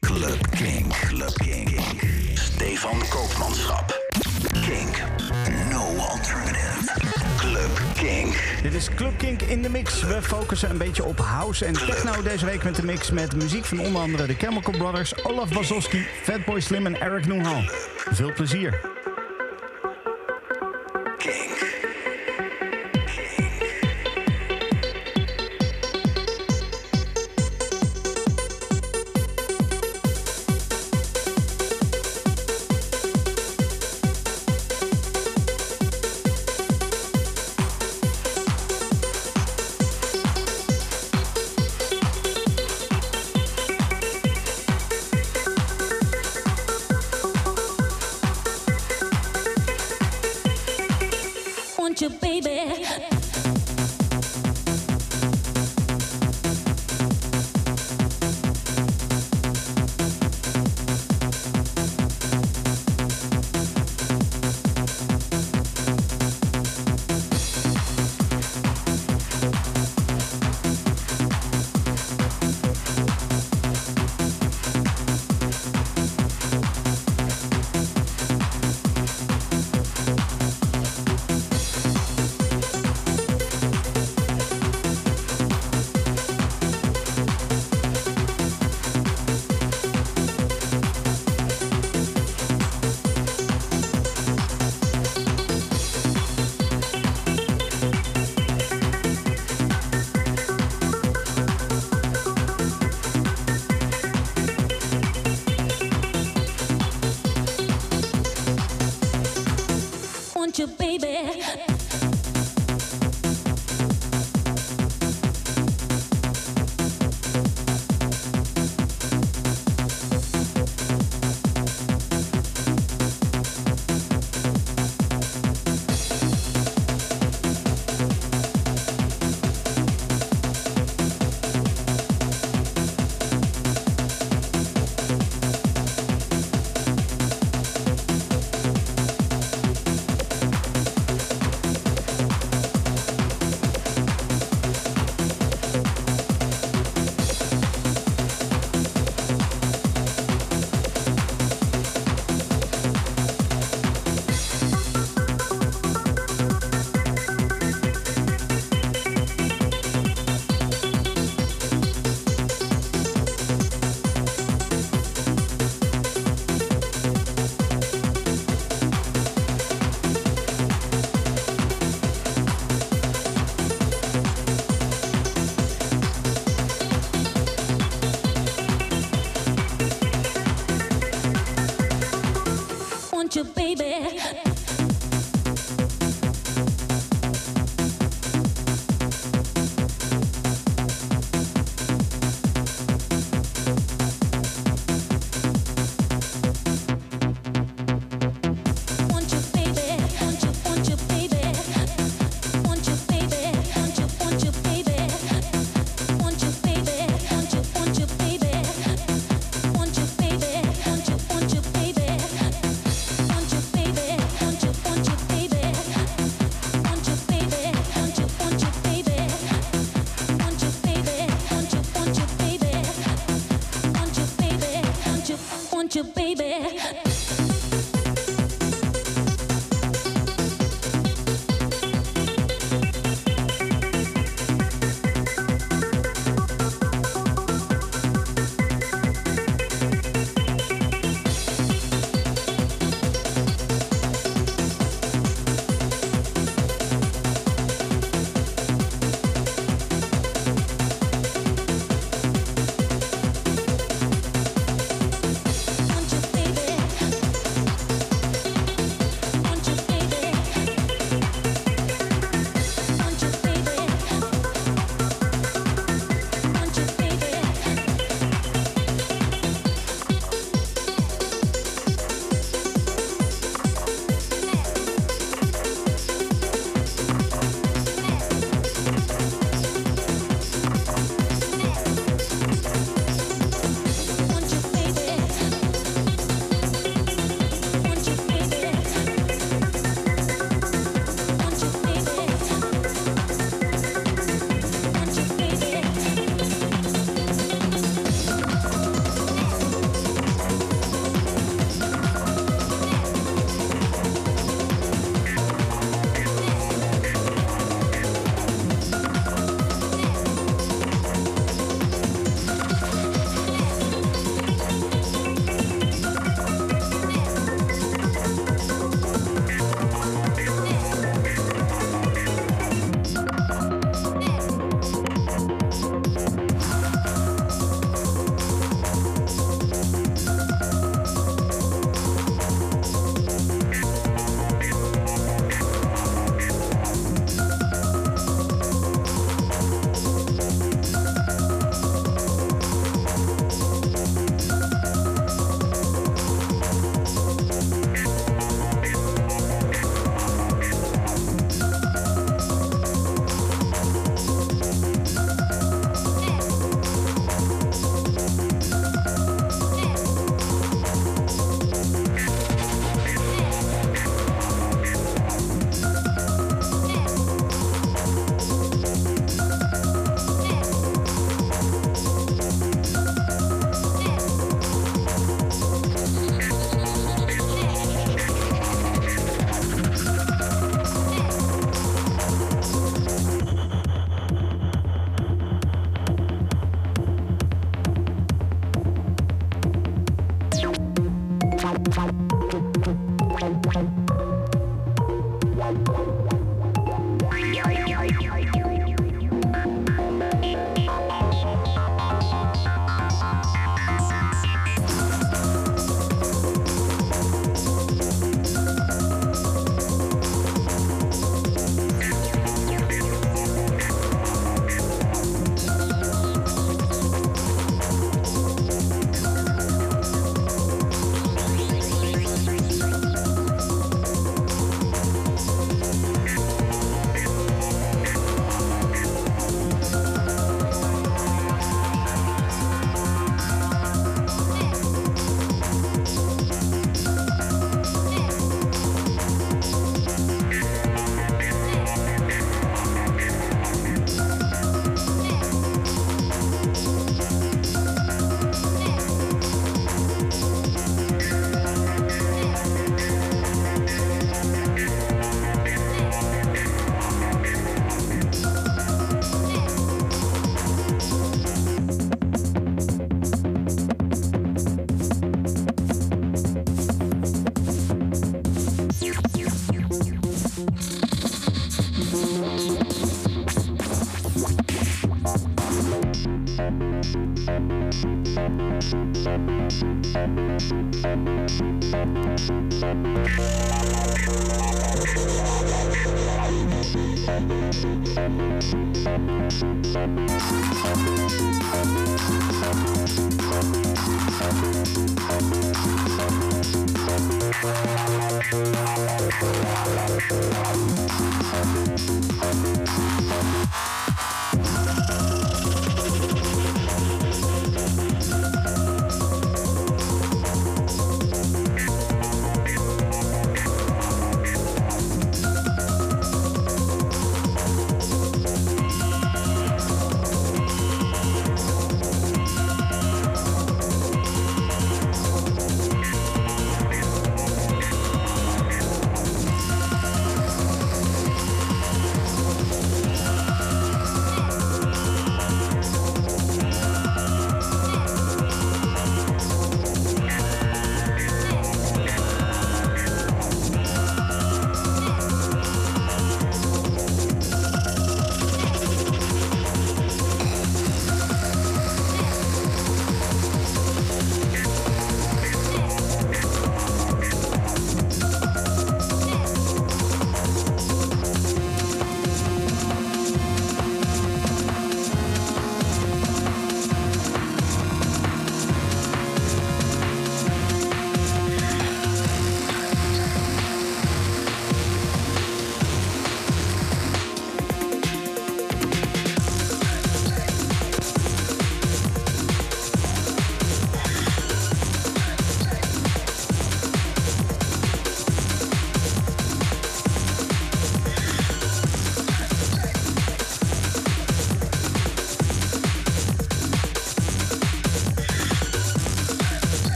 Club Kink. Club Kink. Stefan Koopmanschap. Kink. No alternative. Club Kink. Dit is Club Kink in de mix. We focussen een beetje op house en techno deze week met de mix met muziek van onder andere de Chemical Brothers, Olaf Wasowski, Fatboy Slim en Eric Noonhal. Veel plezier. I'm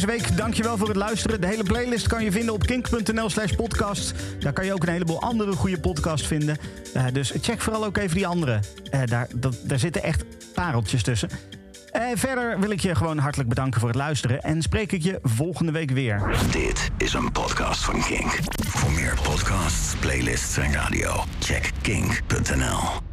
deze week. Dankjewel voor het luisteren. De hele playlist kan je vinden op kink.nl slash podcast. Daar kan je ook een heleboel andere goede podcasts vinden. Eh, dus check vooral ook even die andere. Eh, daar, dat, daar zitten echt pareltjes tussen. Eh, verder wil ik je gewoon hartelijk bedanken voor het luisteren. En spreek ik je volgende week weer. Dit is een podcast van Kink. Voor meer podcasts, playlists en radio, check kink.nl.